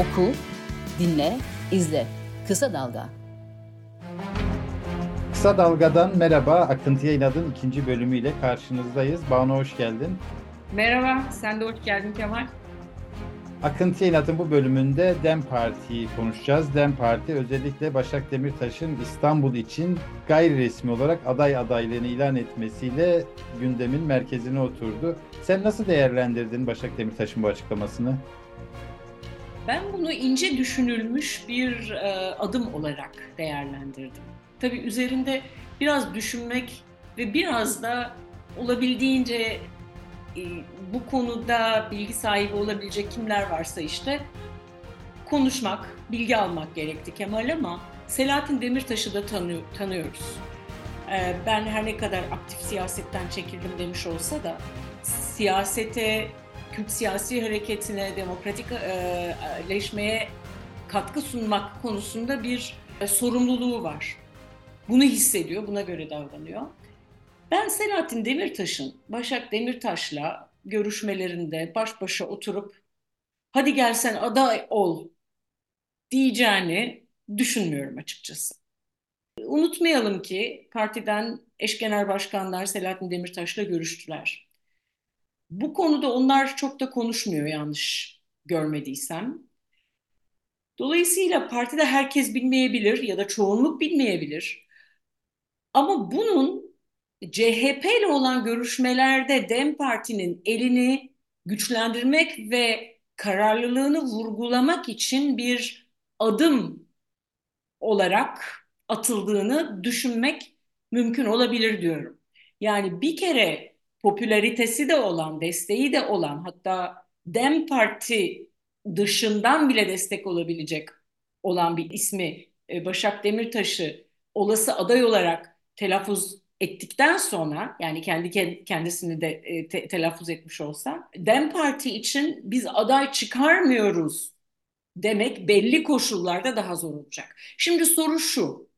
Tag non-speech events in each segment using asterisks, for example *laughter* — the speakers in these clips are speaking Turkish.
Oku, dinle, izle. Kısa Dalga. Kısa Dalga'dan merhaba. Akıntıya İnad'ın ikinci bölümüyle karşınızdayız. Banu hoş geldin. Merhaba, sen de hoş geldin Kemal. Akıntıya İnad'ın bu bölümünde DEM Parti'yi konuşacağız. DEM Parti özellikle Başak Demirtaş'ın İstanbul için gayri resmi olarak aday adaylığını ilan etmesiyle gündemin merkezine oturdu. Sen nasıl değerlendirdin Başak Demirtaş'ın bu açıklamasını? Ben bunu ince düşünülmüş bir e, adım olarak değerlendirdim. Tabii üzerinde biraz düşünmek ve biraz da olabildiğince e, bu konuda bilgi sahibi olabilecek kimler varsa işte konuşmak, bilgi almak gerekti Kemal ama Selahattin Demirtaş'ı da tanı tanıyoruz. E, ben her ne kadar aktif siyasetten çekildim demiş olsa da siyasete Kürt siyasi hareketine, demokratikleşmeye katkı sunmak konusunda bir e, sorumluluğu var. Bunu hissediyor, buna göre davranıyor. Ben Selahattin Demirtaş'ın Başak Demirtaş'la görüşmelerinde baş başa oturup hadi gelsen aday ol diyeceğini düşünmüyorum açıkçası. Unutmayalım ki partiden eş genel başkanlar Selahattin Demirtaş'la görüştüler. Bu konuda onlar çok da konuşmuyor yanlış görmediysem. Dolayısıyla partide herkes bilmeyebilir ya da çoğunluk bilmeyebilir. Ama bunun CHP ile olan görüşmelerde DEM Parti'nin elini güçlendirmek ve kararlılığını vurgulamak için bir adım olarak atıldığını düşünmek mümkün olabilir diyorum. Yani bir kere popülaritesi de olan, desteği de olan hatta Dem Parti dışından bile destek olabilecek olan bir ismi e, Başak Demirtaş'ı olası aday olarak telaffuz ettikten sonra yani kendi kendisini de e, te, telaffuz etmiş olsa Dem Parti için biz aday çıkarmıyoruz demek belli koşullarda daha zor olacak. Şimdi soru şu.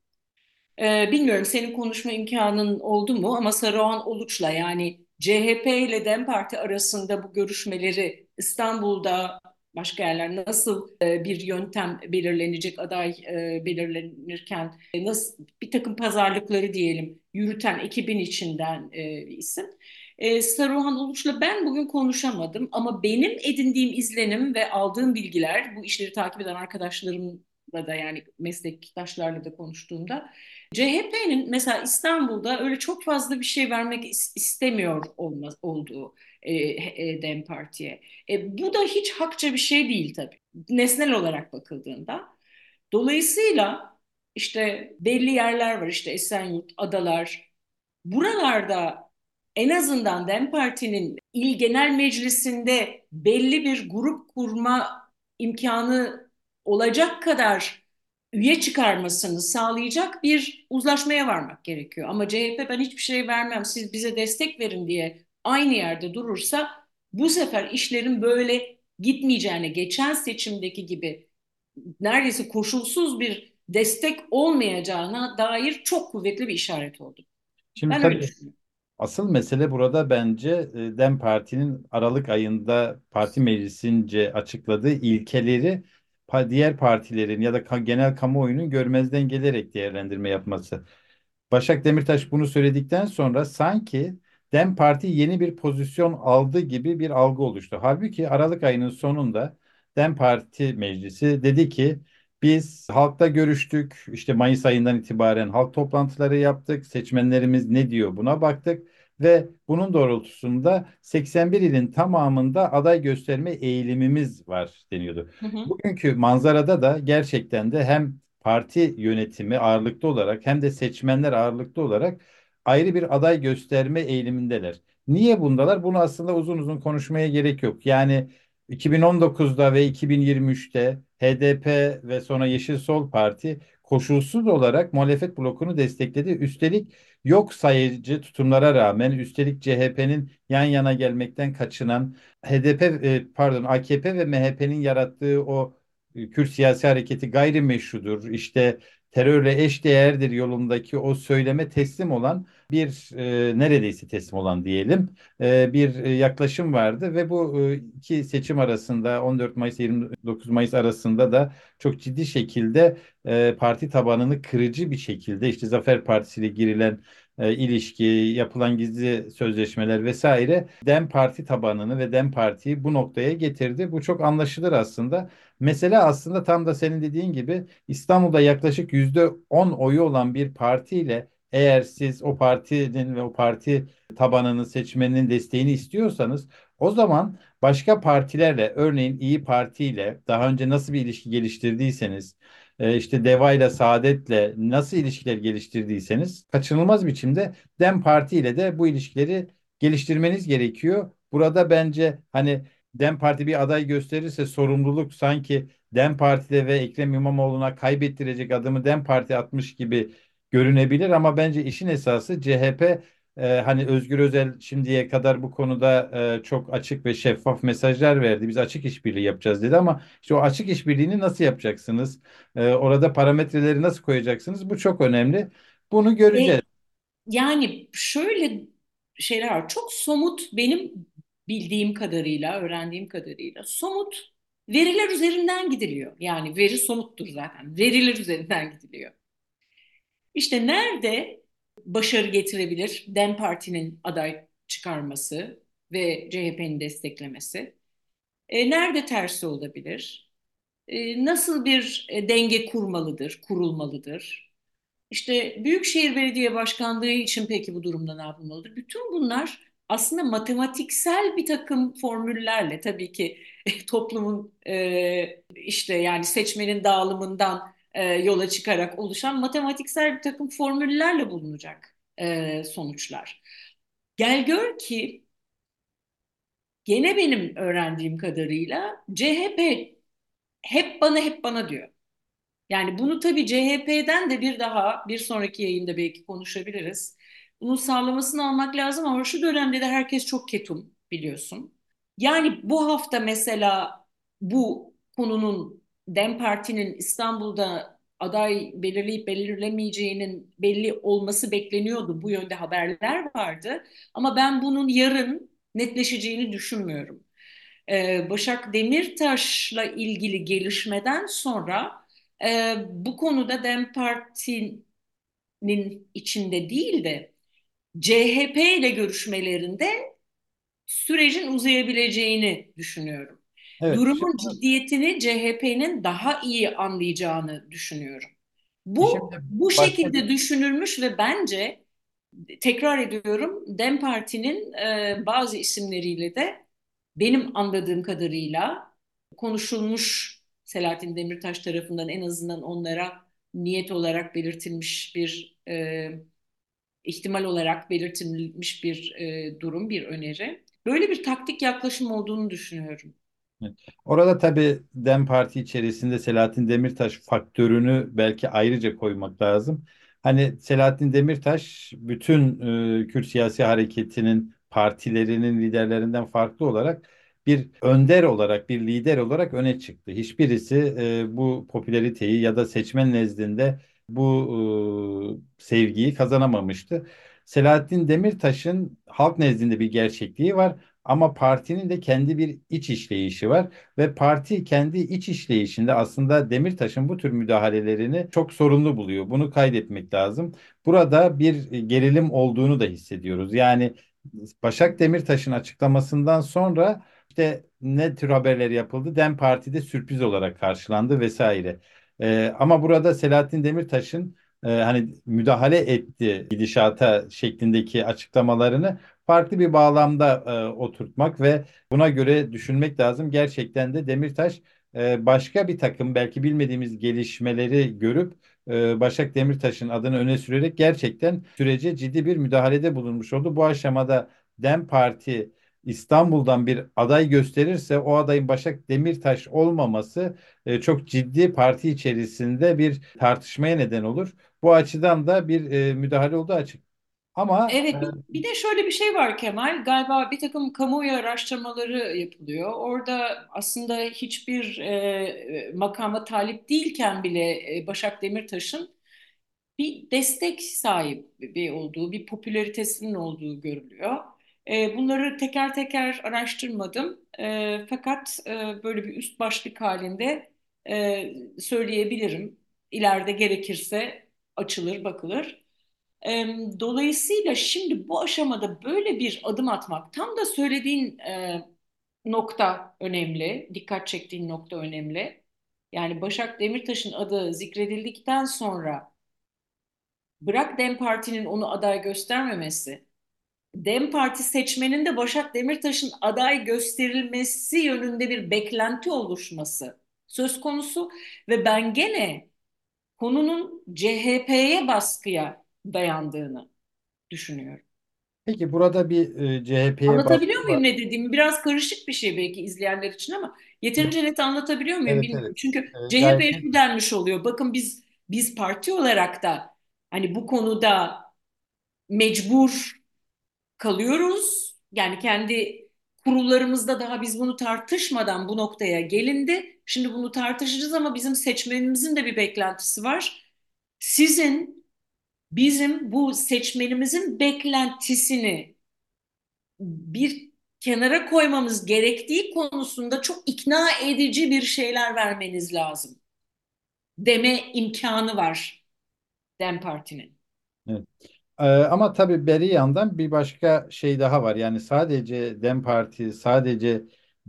E, bilmiyorum senin konuşma imkanın oldu mu ama Saruhan Oluç'la yani CHP ile DEM Parti arasında bu görüşmeleri İstanbul'da başka yerler nasıl e, bir yöntem belirlenecek aday e, belirlenirken e, nasıl bir takım pazarlıkları diyelim yürüten ekibin içinden bir isim. Saruhan Uluç'la ben bugün konuşamadım ama benim edindiğim izlenim ve aldığım bilgiler bu işleri takip eden arkadaşlarımla da yani meslektaşlarla da konuştuğumda CHP'nin mesela İstanbul'da öyle çok fazla bir şey vermek istemiyor olmaz, olduğu e, e, DEM Parti'ye. E, bu da hiç hakça bir şey değil tabii. Nesnel olarak bakıldığında. Dolayısıyla işte belli yerler var işte Esenyurt, Adalar. Buralarda en azından DEM Parti'nin il genel meclisinde belli bir grup kurma imkanı olacak kadar üye çıkarmasını sağlayacak bir uzlaşmaya varmak gerekiyor. Ama CHP ben hiçbir şey vermem siz bize destek verin diye aynı yerde durursa bu sefer işlerin böyle gitmeyeceğine geçen seçimdeki gibi neredeyse koşulsuz bir destek olmayacağına dair çok kuvvetli bir işaret oldu. Şimdi ben tabii, öyle düşünüyorum. Asıl mesele burada bence e, DEM Parti'nin Aralık ayında parti meclisince açıkladığı ilkeleri diğer partilerin ya da genel kamuoyunun görmezden gelerek değerlendirme yapması. Başak Demirtaş bunu söyledikten sonra sanki DEM Parti yeni bir pozisyon aldı gibi bir algı oluştu. Halbuki Aralık ayının sonunda DEM Parti Meclisi dedi ki biz halkta görüştük. İşte Mayıs ayından itibaren halk toplantıları yaptık. Seçmenlerimiz ne diyor buna baktık ve bunun doğrultusunda 81 ilin tamamında aday gösterme eğilimimiz var deniyordu. Hı hı. Bugünkü manzarada da gerçekten de hem parti yönetimi ağırlıklı olarak hem de seçmenler ağırlıklı olarak ayrı bir aday gösterme eğilimindeler. Niye bundalar? Bunu aslında uzun uzun konuşmaya gerek yok. Yani 2019'da ve 2023'te HDP ve sonra Yeşil Sol Parti koşulsuz olarak muhalefet blokunu destekledi. Üstelik yok sayıcı tutumlara rağmen üstelik CHP'nin yan yana gelmekten kaçınan HDP e, pardon AKP ve MHP'nin yarattığı o e, Kürt siyasi hareketi gayrimeşrudur. İşte terörle eşdeğerdir yolundaki o söyleme teslim olan bir e, neredeyse teslim olan diyelim e, bir e, yaklaşım vardı ve bu e, iki seçim arasında 14 Mayıs 29 Mayıs arasında da çok ciddi şekilde e, parti tabanını kırıcı bir şekilde işte Zafer Partisi ile girilen e, ilişki, yapılan gizli sözleşmeler vesaire Dem Parti tabanını ve Dem Parti'yi bu noktaya getirdi. Bu çok anlaşılır aslında. Mesele aslında tam da senin dediğin gibi İstanbul'da yaklaşık yüzde on oyu olan bir partiyle eğer siz o partinin ve o parti tabanının seçmeninin desteğini istiyorsanız o zaman başka partilerle örneğin İyi Parti ile daha önce nasıl bir ilişki geliştirdiyseniz e, işte Deva ile Saadet'le nasıl ilişkiler geliştirdiyseniz kaçınılmaz biçimde Dem Parti ile de bu ilişkileri geliştirmeniz gerekiyor. Burada bence hani Dem Parti bir aday gösterirse sorumluluk sanki Dem Parti'de ve Ekrem İmamoğlu'na kaybettirecek adımı Dem Parti atmış gibi görünebilir ama bence işin esası CHP e, hani Özgür Özel şimdiye kadar bu konuda e, çok açık ve şeffaf mesajlar verdi. Biz açık işbirliği yapacağız dedi ama işte o açık işbirliğini nasıl yapacaksınız? E, orada parametreleri nasıl koyacaksınız? Bu çok önemli. Bunu göreceğiz. E, yani şöyle şeyler var. Çok somut benim bildiğim kadarıyla, öğrendiğim kadarıyla somut veriler üzerinden gidiliyor. Yani veri somuttur zaten. Veriler üzerinden gidiliyor. İşte nerede başarı getirebilir DEM Parti'nin aday çıkarması ve CHP'nin desteklemesi? E, nerede tersi olabilir? E, nasıl bir e, denge kurmalıdır, kurulmalıdır? İşte Büyükşehir Belediye Başkanlığı için peki bu durumda ne yapılmalıdır? Bütün bunlar aslında matematiksel bir takım formüllerle tabii ki toplumun e, işte yani seçmenin dağılımından e, yola çıkarak oluşan matematiksel bir takım formüllerle bulunacak e, sonuçlar. Gel gör ki gene benim öğrendiğim kadarıyla CHP hep bana hep bana diyor. Yani bunu tabii CHP'den de bir daha bir sonraki yayında belki konuşabiliriz. Bunun sağlamasını almak lazım ama şu dönemde de herkes çok ketum biliyorsun. Yani bu hafta mesela bu konunun Dem Parti'nin İstanbul'da aday belirleyip belirlemeyeceğinin belli olması bekleniyordu. Bu yönde haberler vardı. Ama ben bunun yarın netleşeceğini düşünmüyorum. Ee, Başak Demirtaş'la ilgili gelişmeden sonra e, bu konuda Dem Parti'nin içinde değil de CHP ile görüşmelerinde sürecin uzayabileceğini düşünüyorum. Evet. Durumun ciddiyetini CHP'nin daha iyi anlayacağını düşünüyorum. Bu Şimdi, bu şekilde düşünülmüş ve bence tekrar ediyorum Dem Parti'nin e, bazı isimleriyle de benim anladığım kadarıyla konuşulmuş Selahattin Demirtaş tarafından en azından onlara niyet olarak belirtilmiş bir e, ihtimal olarak belirtilmiş bir e, durum, bir öneri. Böyle bir taktik yaklaşım olduğunu düşünüyorum. Orada tabii DEM Parti içerisinde Selahattin Demirtaş faktörünü belki ayrıca koymak lazım. Hani Selahattin Demirtaş bütün e, Kürt siyasi hareketinin partilerinin liderlerinden farklı olarak bir önder olarak, bir lider olarak öne çıktı. Hiçbirisi e, bu popülariteyi ya da seçmen nezdinde bu e, sevgiyi kazanamamıştı. Selahattin Demirtaş'ın halk nezdinde bir gerçekliği var ama partinin de kendi bir iç işleyişi var ve parti kendi iç işleyişinde aslında Demirtaş'ın bu tür müdahalelerini çok sorunlu buluyor. Bunu kaydetmek lazım. Burada bir gerilim olduğunu da hissediyoruz. Yani Başak Demirtaş'ın açıklamasından sonra işte ne tür haberler yapıldı? Dem Parti'de sürpriz olarak karşılandı vesaire. Ee, ama burada Selahattin Demirtaş'ın e, hani müdahale etti gidişata şeklindeki açıklamalarını farklı bir bağlamda e, oturtmak ve buna göre düşünmek lazım. Gerçekten de Demirtaş e, başka bir takım belki bilmediğimiz gelişmeleri görüp e, Başak Demirtaş'ın adını öne sürerek gerçekten sürece ciddi bir müdahalede bulunmuş oldu. Bu aşamada Dem Parti İstanbul'dan bir aday gösterirse o adayın Başak Demirtaş olmaması e, çok ciddi parti içerisinde bir tartışmaya neden olur. Bu açıdan da bir e, müdahale olduğu açık. Ama Evet, bir, bir de şöyle bir şey var Kemal. Galiba bir takım kamuoyu araştırmaları yapılıyor. Orada aslında hiçbir e, makama talip değilken bile e, Başak Demirtaş'ın bir destek sahibi olduğu, bir popülaritesinin olduğu görülüyor. E, bunları teker teker araştırmadım. E, fakat e, böyle bir üst başlık halinde e, söyleyebilirim. İleride gerekirse açılır, bakılır. E, dolayısıyla şimdi bu aşamada böyle bir adım atmak, tam da söylediğin e, nokta önemli, dikkat çektiğin nokta önemli. Yani Başak Demirtaş'ın adı zikredildikten sonra bırak Dem Parti'nin onu aday göstermemesi, Dem Parti seçmenin de Başak Demirtaş'ın aday gösterilmesi yönünde bir beklenti oluşması söz konusu ve ben gene konunun CHP'ye baskıya dayandığını düşünüyorum. Peki burada bir e, CHP'ye Anlatabiliyor baskı muyum ne dediğimi? Biraz karışık bir şey belki izleyenler için ama yeterince net anlatabiliyor muyum Evet bilmiyorum. evet. Çünkü E, gayet CHP'ye şu denmiş oluyor. Bakın biz biz parti olarak da hani bu konuda mecbur kalıyoruz. Yani kendi kurullarımızda daha biz bunu tartışmadan bu noktaya gelindi. Şimdi bunu tartışacağız ama bizim seçmenimizin de bir beklentisi var. Sizin bizim bu seçmenimizin beklentisini bir kenara koymamız gerektiği konusunda çok ikna edici bir şeyler vermeniz lazım. Deme imkanı var Dem Parti'nin. Evet. Ee, ama tabii beri yandan bir başka şey daha var. Yani sadece Dem Parti, sadece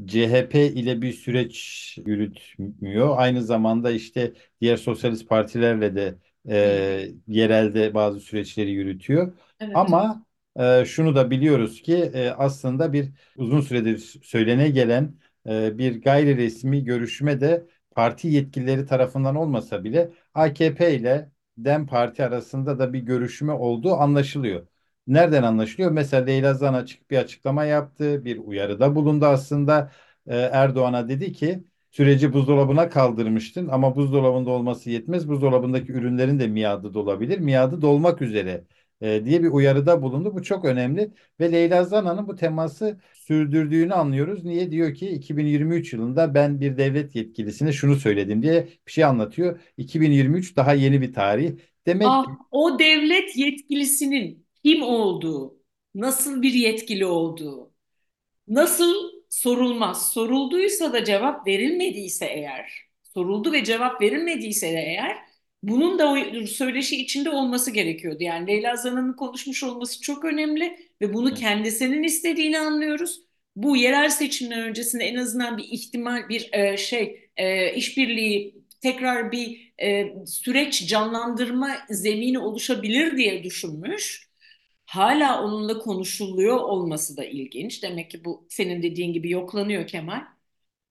CHP ile bir süreç yürütmüyor. Aynı zamanda işte diğer sosyalist partilerle de e, yerelde bazı süreçleri yürütüyor. Evet. Ama e, şunu da biliyoruz ki e, aslında bir uzun süredir söylene gelen e, bir gayri resmi görüşme de parti yetkilileri tarafından olmasa bile AKP ile Dem Parti arasında da bir görüşme olduğu anlaşılıyor. Nereden anlaşılıyor? Mesela Leyla Zana açık bir açıklama yaptı, bir uyarıda bulundu aslında. Ee, Erdoğan'a dedi ki süreci buzdolabına kaldırmıştın ama buzdolabında olması yetmez. Buzdolabındaki ürünlerin de miadı dolabilir. Miadı dolmak üzere e, diye bir uyarıda bulundu. Bu çok önemli ve Leyla Zana'nın bu teması sürdürdüğünü anlıyoruz. Niye? Diyor ki 2023 yılında ben bir devlet yetkilisine şunu söyledim diye bir şey anlatıyor. 2023 daha yeni bir tarih. Demek Ah, o devlet yetkilisinin kim olduğu, nasıl bir yetkili olduğu, Nasıl sorulmaz? Sorulduysa da cevap verilmediyse eğer, soruldu ve cevap verilmediyse de eğer, bunun da o söyleşi içinde olması gerekiyordu. Yani Leyla Zana'nın konuşmuş olması çok önemli ve bunu kendisinin istediğini anlıyoruz. Bu yerel seçimler öncesinde en azından bir ihtimal, bir e, şey, e, işbirliği, tekrar bir e, süreç canlandırma zemini oluşabilir diye düşünmüş hala onunla konuşuluyor olması da ilginç. Demek ki bu senin dediğin gibi yoklanıyor Kemal.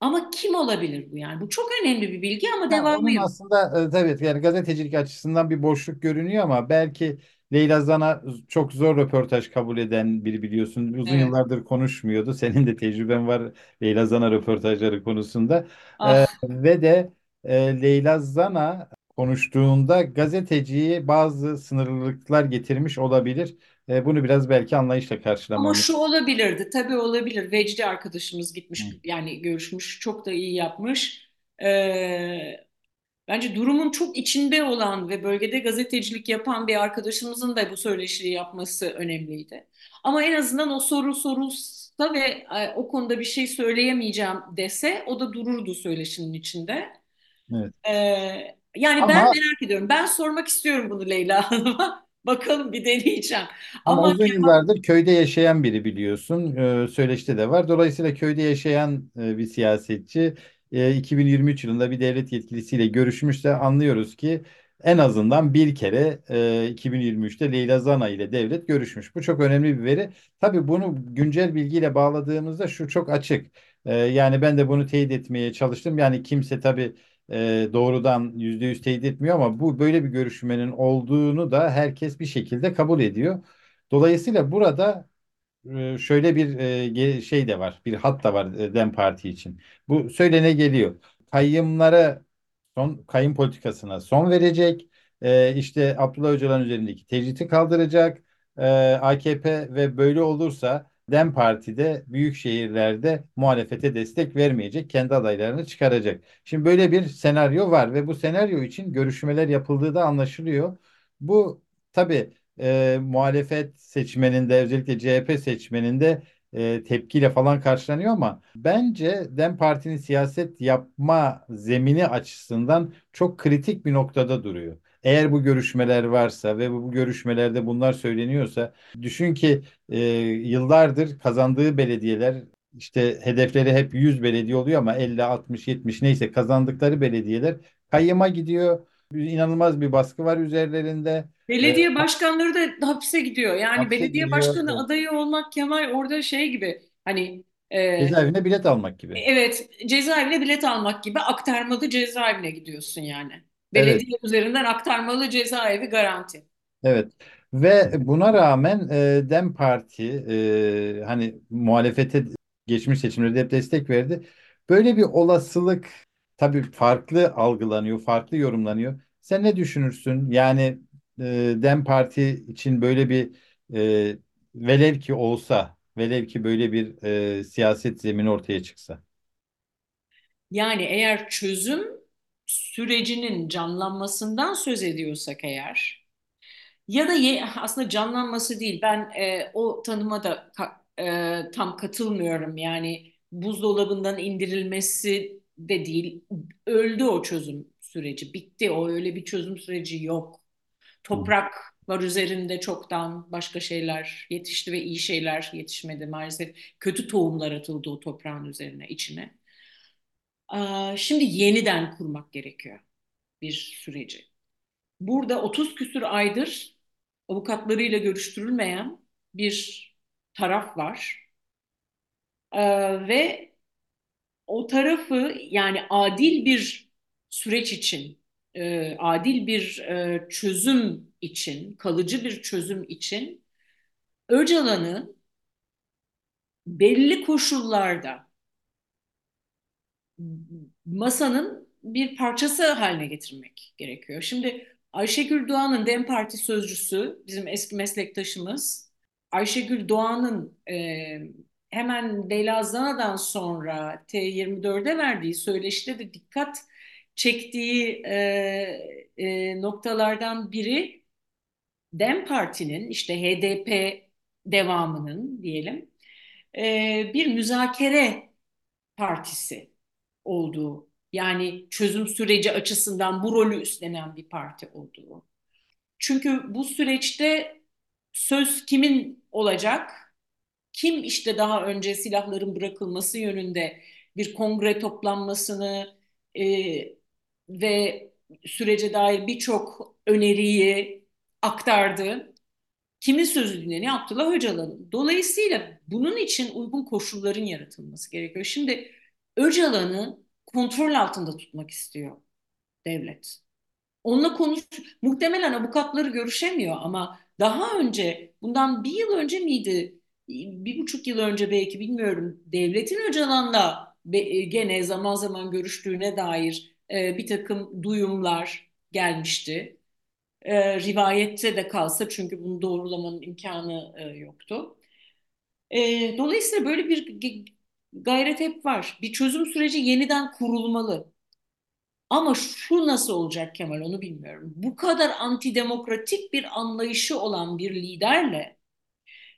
Ama kim olabilir bu yani? Bu çok önemli bir bilgi ama devamı onun yok. aslında e, evet yani gazetecilik açısından bir boşluk görünüyor ama belki Leyla Zana çok zor röportaj kabul eden biri biliyorsun. Uzun Evet. yıllardır konuşmuyordu. *laughs* Senin de tecrüben var Leyla Zana röportajları konusunda. E, Ah ve de e, Leyla Zana konuştuğunda gazeteciye bazı sınırlılıklar getirmiş olabilir. E, bunu biraz belki anlayışla ama karşılamamız. şu olabilirdi. Tabii olabilir. Vecdi arkadaşımız Hı. gitmiş yani görüşmüş. Çok da iyi yapmış. Ee, bence durumun çok içinde olan ve bölgede gazetecilik yapan bir arkadaşımızın da bu söyleşiyi yapması önemliydi. Ama en azından o soru sorulsa ve e, o konuda bir şey söyleyemeyeceğim dese o da dururdu söyleşinin içinde. Evet. Ee, yani ben Ama merak ediyorum. Ben sormak istiyorum bunu Leyla Hanım'a. Bakalım bir deneyeceğim. Ama Ama uzun yıllardır köyde yaşayan biri biliyorsun. Ee, söyleşte de var. Dolayısıyla köyde yaşayan e, bir siyasetçi e, 2023 yılında bir devlet yetkilisiyle görüşmüş de anlıyoruz ki en azından bir kere e, 2023'te Leyla Zana ile devlet görüşmüş. Bu çok önemli bir veri. Tabii bunu güncel bilgiyle bağladığımızda şu çok açık. E, yani ben de bunu teyit etmeye çalıştım. Yani kimse tabii e, doğrudan %100 teyit etmiyor ama bu böyle bir görüşmenin olduğunu da herkes bir şekilde kabul ediyor. Dolayısıyla burada e, şöyle bir e, şey de var, bir hat da var e, Dem Parti için. Bu söylene geliyor. Kayyımlara son kayyım politikasına son verecek. E, işte Abdullah Öcalan üzerindeki tecriti kaldıracak. E, AKP ve böyle olursa Dem Parti'de büyük şehirlerde muhalefete destek vermeyecek, kendi adaylarını çıkaracak. Şimdi böyle bir senaryo var ve bu senaryo için görüşmeler yapıldığı da anlaşılıyor. Bu tabii e, muhalefet seçmeninde özellikle CHP seçmeninde e, tepkiyle falan karşılanıyor ama bence DEM Parti'nin siyaset yapma zemini açısından çok kritik bir noktada duruyor. Eğer bu görüşmeler varsa ve bu, görüşmelerde bunlar söyleniyorsa düşün ki e, yıllardır kazandığı belediyeler işte hedefleri hep 100 belediye oluyor ama 50, 60, 70 neyse kazandıkları belediyeler kayyıma gidiyor. İnanılmaz bir baskı var üzerlerinde. Belediye başkanları da hapse gidiyor. Yani Hapse belediye gidiyor, başkanı adayı olmak Kemal orada şey gibi hani e, Cezaevine bilet almak gibi. evet cezaevine bilet almak gibi aktarmalı cezaevine gidiyorsun yani. Evet. Belediye üzerinden aktarmalı cezaevi garanti. Evet ve buna rağmen e, DEM Parti e, hani muhalefete geçmiş seçimlerde hep destek verdi. Böyle bir olasılık tabii farklı algılanıyor, farklı yorumlanıyor. Sen ne düşünürsün? Yani e, DEM Parti için böyle bir e, velev ki olsa, velev ki böyle bir e, siyaset zemini ortaya çıksa. Yani eğer çözüm sürecinin canlanmasından söz ediyorsak eğer ya da ye- aslında canlanması değil ben e, o tanıma da ka- e, tam katılmıyorum. Yani buzdolabından indirilmesi de değil öldü o çözüm süreci bitti o öyle bir çözüm süreci yok. Toprak var üzerinde çoktan başka şeyler yetişti ve iyi şeyler yetişmedi maalesef. Kötü tohumlar atıldı o toprağın üzerine içine. Şimdi yeniden kurmak gerekiyor bir süreci. Burada 30 küsur aydır avukatlarıyla görüştürülmeyen bir taraf var. Ve o tarafı yani adil bir süreç için, e, adil bir e, çözüm için, kalıcı bir çözüm için Öcalan'ı belli koşullarda masanın bir parçası haline getirmek gerekiyor. Şimdi Ayşegül Doğan'ın DEM Parti sözcüsü, bizim eski meslektaşımız, Ayşegül Doğan'ın e, hemen Leyla Zana'dan sonra T24'e verdiği söyleşide de dikkat çektiği e, e, noktalardan biri DEM Parti'nin işte HDP devamının diyelim e, bir müzakere partisi olduğu yani çözüm süreci açısından bu rolü üstlenen bir parti olduğu. Çünkü bu süreçte söz kimin olacak? Kim işte daha önce silahların bırakılması yönünde bir kongre toplanmasını e, ve sürece dair birçok öneriyi aktardı. Kimin sözü dinleniyor? Abdullah Öcalan'ın. Dolayısıyla bunun için uygun koşulların yaratılması gerekiyor. Şimdi Öcalan'ı kontrol altında tutmak istiyor devlet. Onunla konuş, muhtemelen avukatları görüşemiyor ama daha önce, bundan bir yıl önce miydi, bir buçuk yıl önce belki bilmiyorum, devletin Öcalan'la gene zaman zaman görüştüğüne dair e, bir takım duyumlar gelmişti. E, rivayette de kalsa çünkü bunu doğrulamanın imkanı e, yoktu. E, dolayısıyla böyle bir gayret hep var. Bir çözüm süreci yeniden kurulmalı. Ama şu nasıl olacak Kemal onu bilmiyorum. Bu kadar antidemokratik bir anlayışı olan bir liderle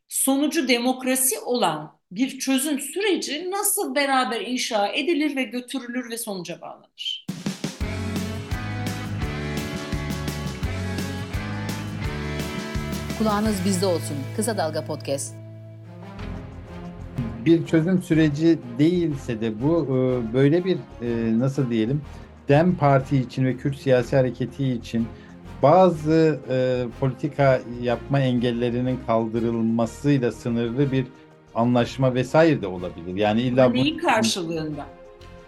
sonucu demokrasi olan bir çözüm süreci nasıl beraber inşa edilir ve götürülür ve sonuca bağlanır? Kulağınız bizde olsun. Kısa Dalga Podcast. Bir çözüm süreci değilse de bu e, böyle bir e, nasıl diyelim DEM Parti için ve Kürt siyasi hareketi için bazı e, politika yapma engellerinin kaldırılmasıyla sınırlı bir anlaşma vesaire de olabilir. Yani illa bu Neyin karşılığında?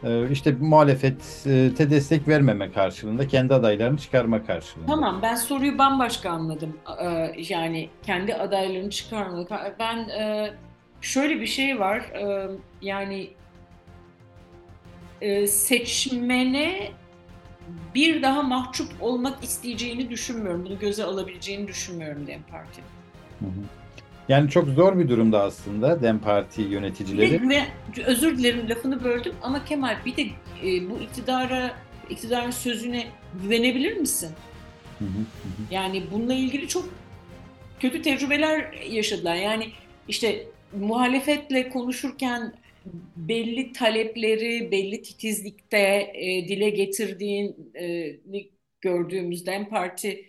e, işte muhalefete destek vermeme karşılığında kendi adaylarını çıkarma karşılığında. Tamam ben soruyu bambaşka anladım. Ee, yani kendi adaylarını çıkarmalı. Ben e, şöyle bir şey var. E, yani e, seçmene bir daha mahcup olmak isteyeceğini düşünmüyorum. Bunu göze alabileceğini düşünmüyorum DEM Parti. Hı hı. Yani çok zor bir durumda aslında DEM Parti yöneticileri. güven- özür dilerim lafını böldüm ama Kemal bir de e, bu iktidara iktidarın sözüne güvenebilir misin? Hı hı, hı. Yani bununla ilgili çok kötü tecrübeler yaşadılar. Yani işte muhalefetle konuşurken belli talepleri belli titizlikte e, dile getirdiğini gördüğümüzde DEM Parti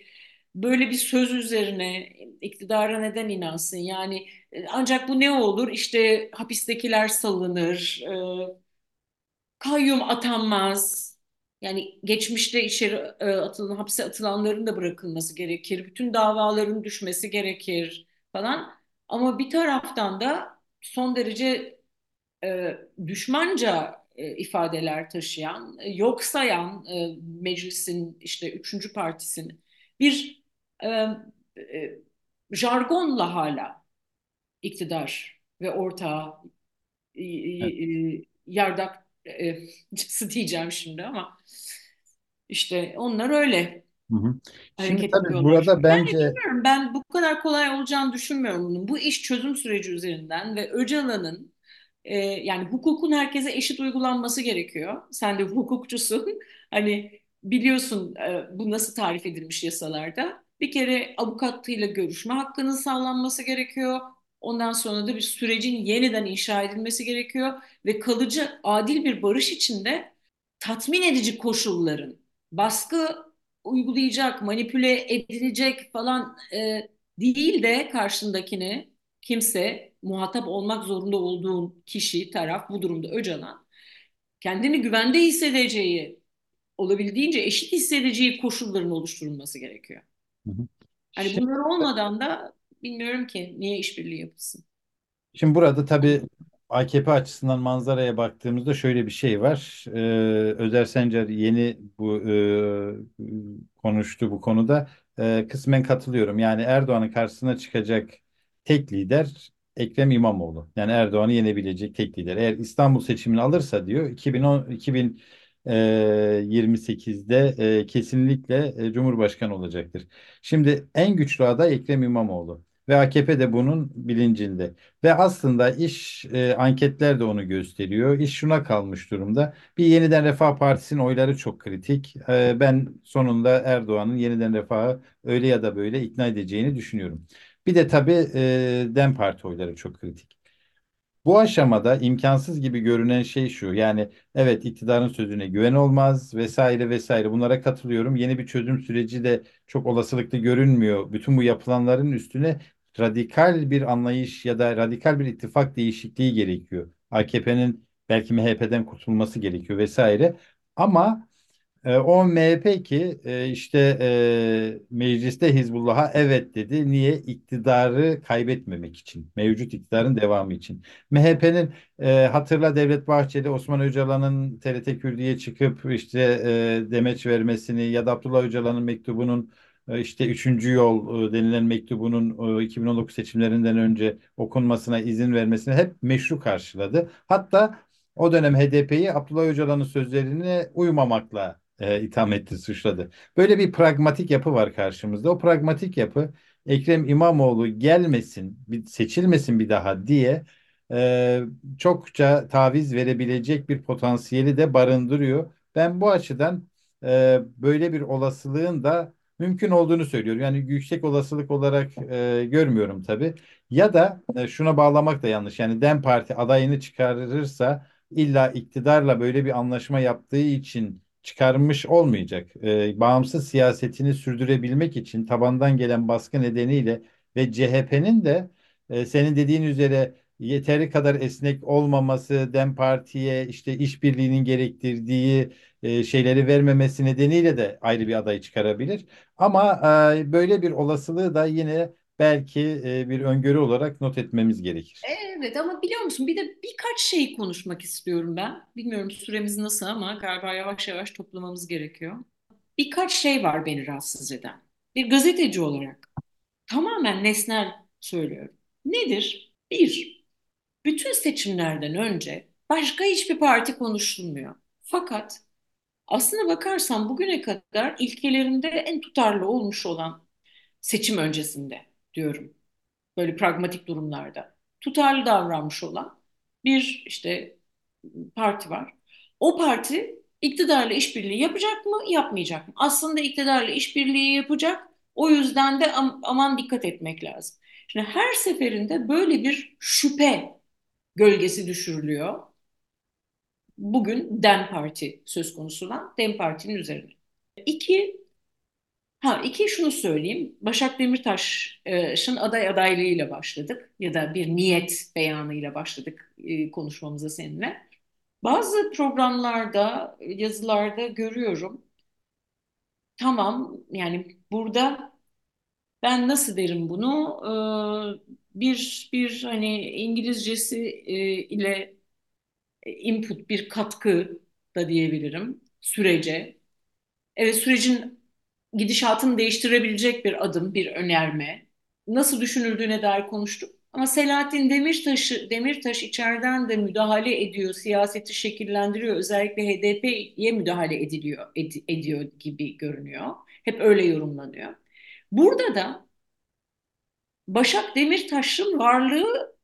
böyle bir söz üzerine iktidara neden inansın? Yani e, ancak bu ne olur? İşte hapistekiler salınır, e, kayyum atanmaz. Yani geçmişte içeri e, atılan, hapse atılanların da bırakılması gerekir. Bütün davaların düşmesi gerekir falan. Ama bir taraftan da son derece e, düşmanca e, ifadeler taşıyan, e, yok sayan e, meclisin işte üçüncü partisini bir e, e, jargonla hala iktidar ve ortağı e, Evet. e, yardakçısı diyeceğim şimdi ama işte onlar öyle Hı hı. Şimdi hareket tabii ediyorlar. burada Yani bence bilmiyorum ben bu kadar kolay olacağını düşünmüyorum bunun. Bu iş çözüm süreci üzerinden ve Öcalan'ın e, yani hukukun herkese eşit uygulanması gerekiyor. Sen de hukukçusun. *laughs* Hani biliyorsun e, bu nasıl tarif edilmiş yasalarda. Bir kere avukatıyla görüşme hakkının sağlanması gerekiyor. Ondan sonra da bir sürecin yeniden inşa edilmesi gerekiyor ve kalıcı adil bir barış içinde tatmin edici koşulların baskı uygulayacak, manipüle edilecek falan e, değil de karşındakini kimse muhatap olmak zorunda olduğun kişi, taraf bu durumda Öcalan kendini güvende hissedeceği, olabildiğince eşit hissedeceği koşulların oluşturulması gerekiyor. Hı hı. Hani Şimdi, bunlar olmadan da bilmiyorum ki niye işbirliği yapılsın. şimdi burada tabii AKP açısından manzaraya baktığımızda şöyle bir şey var. Ee, Özer Sencer yeni bu e, konuştu bu konuda. Ee, kısmen katılıyorum. Yani Erdoğan'ın karşısına çıkacak tek lider Ekrem İmamoğlu. Yani Erdoğan'ı yenebilecek tek lider. Eğer İstanbul seçimini alırsa diyor 2010 2028'de e, kesinlikle e, Cumhurbaşkanı olacaktır. Şimdi en güçlü aday Ekrem İmamoğlu ve AKP de bunun bilincinde. Ve aslında iş e, anketler de onu gösteriyor. İş şuna kalmış durumda. Bir Yeniden Refah Partisi'nin oyları çok kritik. E, ben sonunda Erdoğan'ın Yeniden Refah'ı öyle ya da böyle ikna edeceğini düşünüyorum. Bir de tabii e, DEM Parti oyları çok kritik. Bu aşamada imkansız gibi görünen şey şu. Yani evet iktidarın sözüne güven olmaz vesaire vesaire bunlara katılıyorum. Yeni bir çözüm süreci de çok olasılıklı görünmüyor. Bütün bu yapılanların üstüne radikal bir anlayış ya da radikal bir ittifak değişikliği gerekiyor. AKP'nin belki MHP'den kurtulması gerekiyor vesaire. Ama e, o MHP ki e, işte e, mecliste Hizbullah'a evet dedi. Niye? İktidarı kaybetmemek için. Mevcut iktidarın devamı için. MHP'nin e, hatırla Devlet Bahçeli Osman Öcalan'ın TRT Kürdü'ye çıkıp işte e, demeç vermesini ya da Abdullah Öcalan'ın mektubunun işte üçüncü yol e, denilen mektubunun e, 2019 seçimlerinden önce okunmasına izin vermesini hep meşru karşıladı. Hatta o dönem HDP'yi Abdullah Öcalan'ın sözlerine uymamakla e, itham etti, suçladı. Böyle bir pragmatik yapı var karşımızda. O pragmatik yapı Ekrem İmamoğlu gelmesin, seçilmesin bir daha diye e, çokça taviz verebilecek bir potansiyeli de barındırıyor. Ben bu açıdan e, böyle bir olasılığın da mümkün olduğunu söylüyorum. Yani yüksek olasılık olarak e, görmüyorum tabii. Ya da e, şuna bağlamak da yanlış. Yani DEM Parti adayını çıkarırsa illa iktidarla böyle bir anlaşma yaptığı için çıkarmış olmayacak. Ee, bağımsız siyasetini sürdürebilmek için tabandan gelen baskı nedeniyle ve CHP'nin de e, senin dediğin üzere yeteri kadar esnek olmaması, DEM Parti'ye işte işbirliğinin gerektirdiği e, şeyleri vermemesi nedeniyle de ayrı bir aday çıkarabilir. Ama e, böyle bir olasılığı da yine belki e, bir öngörü olarak not etmemiz gerekir. Evet ama biliyor musun bir de birkaç şey konuşmak istiyorum ben. Bilmiyorum süremiz nasıl ama galiba yavaş yavaş toplamamız gerekiyor. Birkaç şey var beni rahatsız eden. Bir gazeteci olarak tamamen nesnel söylüyorum. Nedir? Bir, bütün seçimlerden önce başka hiçbir parti konuşulmuyor. Fakat aslına bakarsan bugüne kadar ilkelerinde en tutarlı olmuş olan seçim öncesinde diyorum böyle pragmatik durumlarda tutarlı davranmış olan bir işte parti var. O parti iktidarla işbirliği yapacak mı, yapmayacak mı? Aslında iktidarla işbirliği yapacak. O yüzden de am aman dikkat etmek lazım. Şimdi her seferinde böyle bir şüphe gölgesi düşürülüyor. Bugün DEM Parti söz konusu olan DEM Parti'nin üzerine. İki, ha iki şunu söyleyeyim. Başak Demirtaş'ın aday adaylığıyla başladık ya da bir niyet beyanıyla başladık e, konuşmamıza seninle. Bazı programlarda, yazılarda görüyorum. Tamam, yani burada ben nasıl derim bunu? Ee, bir bir hani İngilizcesi e, ile input bir katkı da diyebilirim sürece. Evet sürecin gidişatını değiştirebilecek bir adım, bir önerme. Nasıl düşünüldüğüne dair konuştuk. Ama Selahattin Demirtaş, Demirtaş içeriden de müdahale ediyor, siyaseti şekillendiriyor. Özellikle HDP'ye müdahale ediliyor, ed, ediyor gibi görünüyor. Hep öyle yorumlanıyor. Burada da Başak Demirtaş'ın varlığı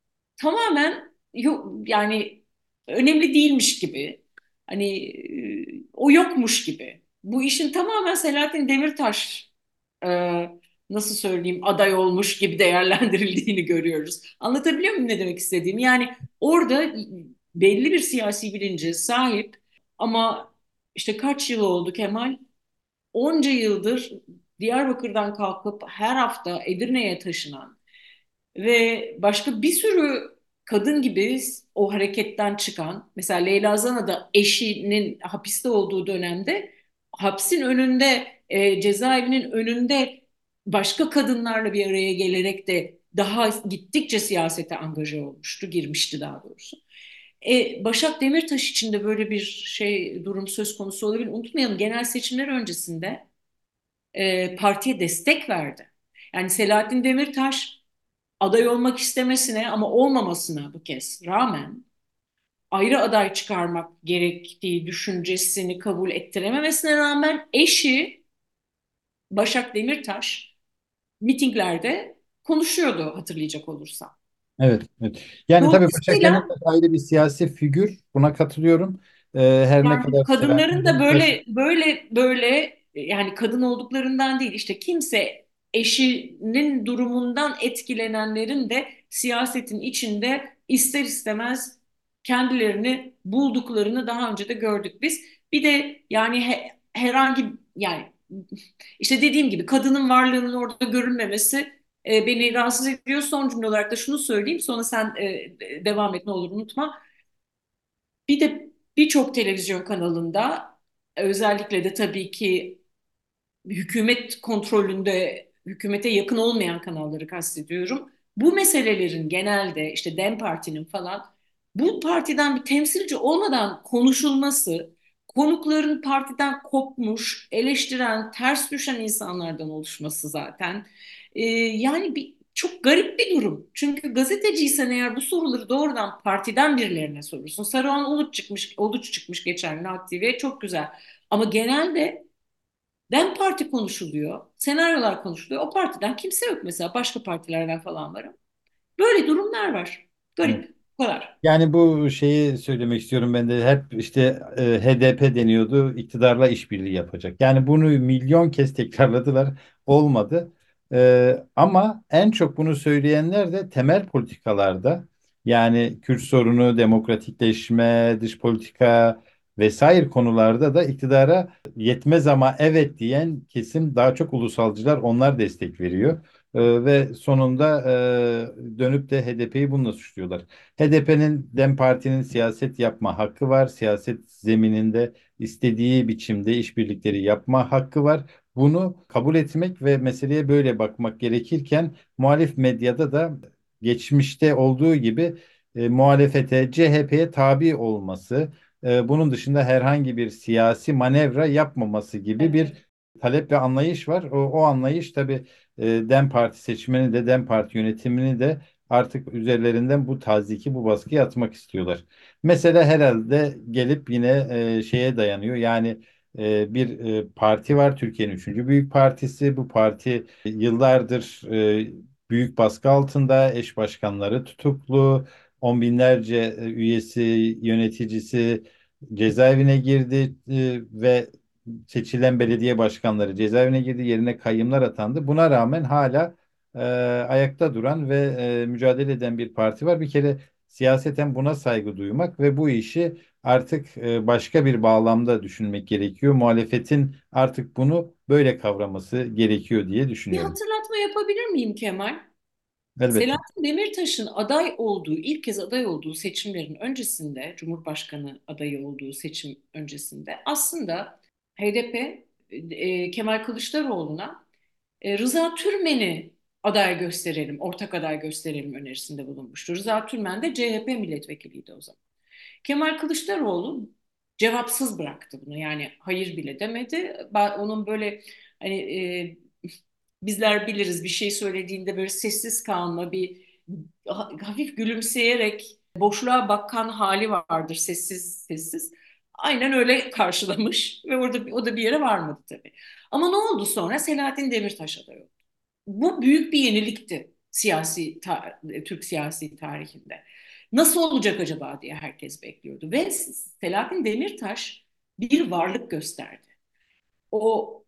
tamamen yok yani önemli değilmiş gibi. Hani o yokmuş gibi. Bu işin tamamen Selahattin Demirtaş e, nasıl söyleyeyim aday olmuş gibi *laughs* değerlendirildiğini görüyoruz. Anlatabiliyor muyum ne demek istediğimi? Yani orada belli bir siyasi bilince sahip ama işte kaç yıl oldu Kemal? Onca yıldır Diyarbakır'dan kalkıp her hafta Edirne'ye taşınan ve başka bir sürü kadın gibi o hareketten çıkan mesela Leyla Zana da eşinin hapiste olduğu dönemde hapsin önünde e, cezaevinin önünde başka kadınlarla bir araya gelerek de daha gittikçe siyasete angaje olmuştu, girmişti daha doğrusu. E, Başak Demirtaş için de böyle bir şey durum söz konusu olabilir. Unutmayalım genel seçimler öncesinde e, partiye destek verdi. Yani Selahattin Demirtaş aday olmak istemesine ama olmamasına bu kez rağmen ayrı aday çıkarmak gerektiği düşüncesini kabul ettirememesine rağmen eşi Başak Demirtaş mitinglerde konuşuyordu hatırlayacak olursan. Evet, evet. Yani tabii Başak Demirtaş ayrı bir siyasi figür. Buna katılıyorum. Ee, her yani ne kadar kadınların da böyle böyle böyle yani kadın olduklarından değil işte kimse eşinin durumundan etkilenenlerin de siyasetin içinde ister istemez kendilerini bulduklarını daha önce de gördük biz. Bir de yani he, herhangi yani işte dediğim gibi kadının varlığının orada görünmemesi e, beni rahatsız ediyor. Son cümle olarak da şunu söyleyeyim sonra sen e, devam et ne olur unutma. Bir de birçok televizyon kanalında özellikle de tabii ki hükümet kontrolünde hükümete yakın olmayan kanalları kastediyorum. Bu meselelerin genelde işte DEM Parti'nin falan bu partiden bir temsilci olmadan konuşulması, konukların partiden kopmuş, eleştiren, ters düşen insanlardan oluşması zaten. Ee, yani bir çok garip bir durum. Çünkü gazeteciysen eğer bu soruları doğrudan partiden birilerine sorursun. Saruhan Uluç çıkmış, Uluç çıkmış geçen TV'ye çok güzel. Ama genelde DEM Parti konuşuluyor, senaryolar konuşuluyor. O partiden kimse yok mesela. Başka partilerden falan var. Böyle durumlar var. Garip. Evet. Bu kadar. Yani bu şeyi söylemek istiyorum ben de hep işte e, HDP deniyordu iktidarla işbirliği yapacak. Yani bunu milyon kez tekrarladılar olmadı. E, ama en çok bunu söyleyenler de temel politikalarda yani Kürt sorunu, demokratikleşme, dış politika, vesaire konularda da iktidara yetmez ama evet diyen kesim daha çok ulusalcılar onlar destek veriyor. Ee, ve sonunda e, dönüp de HDP'yi bununla suçluyorlar. HDP'nin Dem Parti'nin siyaset yapma hakkı var. Siyaset zemininde istediği biçimde işbirlikleri yapma hakkı var. Bunu kabul etmek ve meseleye böyle bakmak gerekirken muhalif medyada da geçmişte olduğu gibi e, muhalefete, CHP'ye tabi olması, e, bunun dışında herhangi bir siyasi manevra yapmaması gibi bir talep ve anlayış var. O, o anlayış tabii e, DEM Parti seçmeni de DEM Parti yönetimini de artık üzerlerinden bu taziki, bu baskıyı atmak istiyorlar. Mesela herhalde gelip yine e, şeye dayanıyor. Yani e, bir e, parti var, Türkiye'nin üçüncü büyük partisi. Bu parti yıllardır e, büyük baskı altında, eş başkanları tutuklu, on binlerce e, üyesi, yöneticisi cezaevine girdi e, ve seçilen belediye başkanları cezaevine girdi, yerine kayyımlar atandı. Buna rağmen hala e, ayakta duran ve e, mücadele eden bir parti var. Bir kere siyaseten buna saygı duymak ve bu işi artık e, başka bir bağlamda düşünmek gerekiyor. Muhalefetin artık bunu böyle kavraması gerekiyor diye Bir düşünüyorum. hatırlatma yapabilir miyim Kemal? Elbette. Selahattin Demirtaş'ın aday olduğu, ilk kez aday olduğu seçimlerin öncesinde, Cumhurbaşkanı adayı olduğu seçim öncesinde aslında HDP e, Kemal Kılıçdaroğlu'na e, Rıza Türmen'i aday gösterelim, ortak aday gösterelim önerisinde bulunmuştu. Rıza Türmen de CHP milletvekiliydi o zaman. Kemal Kılıçdaroğlu cevapsız bıraktı bunu. Yani hayır bile demedi. Onun böyle hani e, bizler biliriz bir şey söylediğinde böyle sessiz kalma, bir hafif gülümseyerek boşluğa bakan hali vardır sessiz sessiz. Aynen öyle karşılamış *laughs* ve orada o da bir yere varmadı tabii. Ama ne oldu sonra? Selahattin Demirtaş aday oldu. Bu büyük bir yenilikti siyasi Türk siyasi tarihinde. Nasıl olacak acaba diye herkes bekliyordu ve Selahattin Demirtaş bir varlık gösterdi. O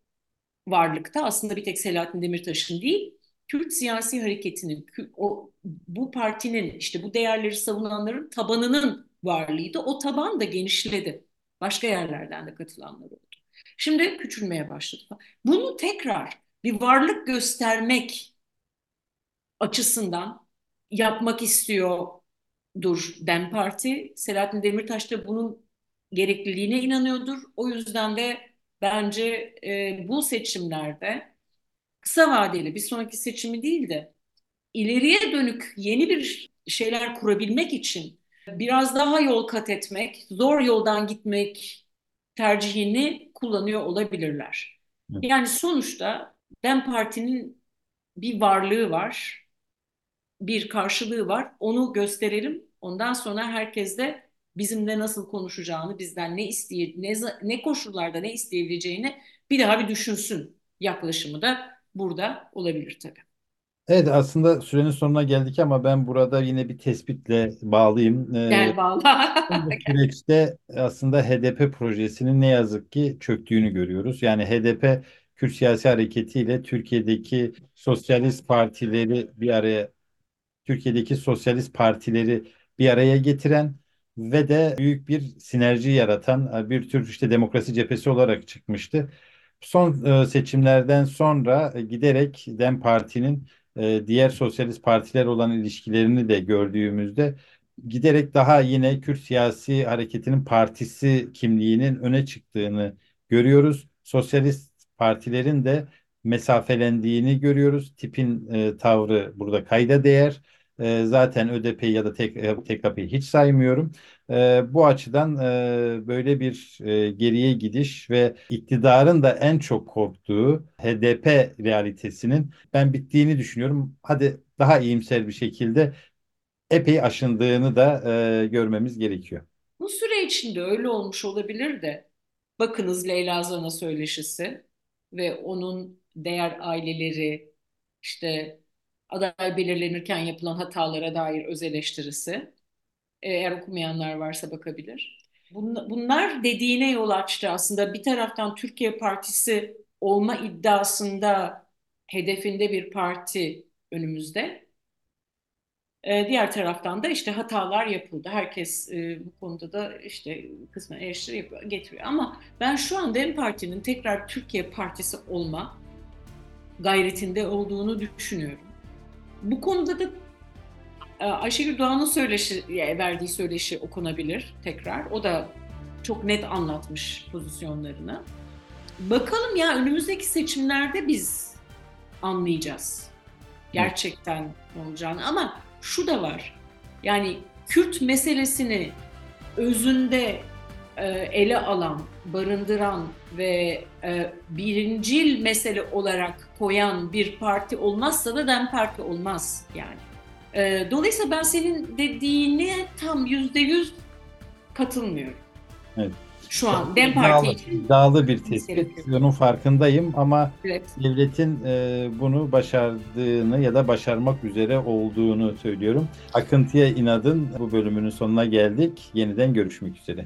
varlıkta aslında bir tek Selahattin Demirtaş'ın değil, Kürt siyasi hareketinin, o bu partinin işte bu değerleri savunanların tabanının varlığıydı. O taban da genişledi. Başka yerlerden de katılanlar oldu. Şimdi küçülmeye başladı. Bunu tekrar bir varlık göstermek açısından yapmak istiyordur DEM Parti. Selahattin Demirtaş da bunun gerekliliğine inanıyordur. O yüzden de bence e, bu seçimlerde kısa vadeli bir sonraki seçimi değil de ileriye dönük yeni bir şeyler kurabilmek için biraz daha yol kat etmek, zor yoldan gitmek tercihini kullanıyor olabilirler. Yani sonuçta DEM Parti'nin bir varlığı var, bir karşılığı var. Onu gösterelim. Ondan sonra herkes de bizimle nasıl konuşacağını, bizden ne isteye, ne, ne koşullarda ne isteyebileceğini bir daha bir düşünsün yaklaşımı da burada olabilir tabii. Evet aslında sürenin sonuna geldik ama ben burada yine bir tespitle bağlayayım. Ee, Gel bağla. *laughs* bu süreçte aslında HDP projesinin ne yazık ki çöktüğünü görüyoruz. Yani HDP Kürt siyasi hareketiyle Türkiye'deki sosyalist partileri bir araya Türkiye'deki sosyalist partileri bir araya getiren ve de büyük bir sinerji yaratan e, bir tür işte demokrasi cephesi olarak çıkmıştı. Son e, seçimlerden sonra e, giderek DEM Parti'nin diğer sosyalist partiler olan ilişkilerini de gördüğümüzde giderek daha yine Kürt siyasi hareketinin partisi kimliğinin öne çıktığını görüyoruz. Sosyalist partilerin de mesafelendiğini görüyoruz. Tipin e, tavrı burada kayda değer. E, zaten ÖDP'yi ya da TKP'yi hiç saymıyorum. E, bu açıdan e, böyle bir e, geriye gidiş ve iktidarın da en çok korktuğu HDP realitesinin ben bittiğini düşünüyorum. Hadi daha iyimser bir şekilde epey aşındığını da e, görmemiz gerekiyor. Bu süre içinde öyle olmuş olabilir de bakınız Leyla Zana söyleşisi ve onun değer aileleri işte aday belirlenirken yapılan hatalara dair öz eleştirisi. Eğer okumayanlar varsa bakabilir. Bunlar dediğine yol açtı aslında. Bir taraftan Türkiye Partisi olma iddiasında hedefinde bir parti önümüzde. Ee, diğer taraftan da işte hatalar yapıldı. Herkes e, bu konuda da işte kısmen eleştiri getiriyor. Ama ben şu anda DEM Parti'nin tekrar Türkiye Partisi olma gayretinde olduğunu düşünüyorum. Bu konuda da e, Ayşegül Doğan'ın söyleşi, verdiği söyleşi okunabilir tekrar. O da çok net anlatmış pozisyonlarını. Bakalım ya önümüzdeki seçimlerde biz anlayacağız gerçekten olacağını. Ama şu da var. Yani Kürt meselesini özünde e, ele alan, barındıran ve e, birincil mesele olarak koyan bir parti olmazsa da DEM Parti olmaz yani. E, dolayısıyla ben senin dediğine tam yüzde yüz katılmıyorum. Evet. Şu an DEM Parti için. İddialı bir tespit. Onun farkındayım ama evet. devletin e, bunu başardığını ya da başarmak üzere olduğunu söylüyorum. Akıntıya inadın bu bölümünün sonuna geldik. Yeniden görüşmek üzere.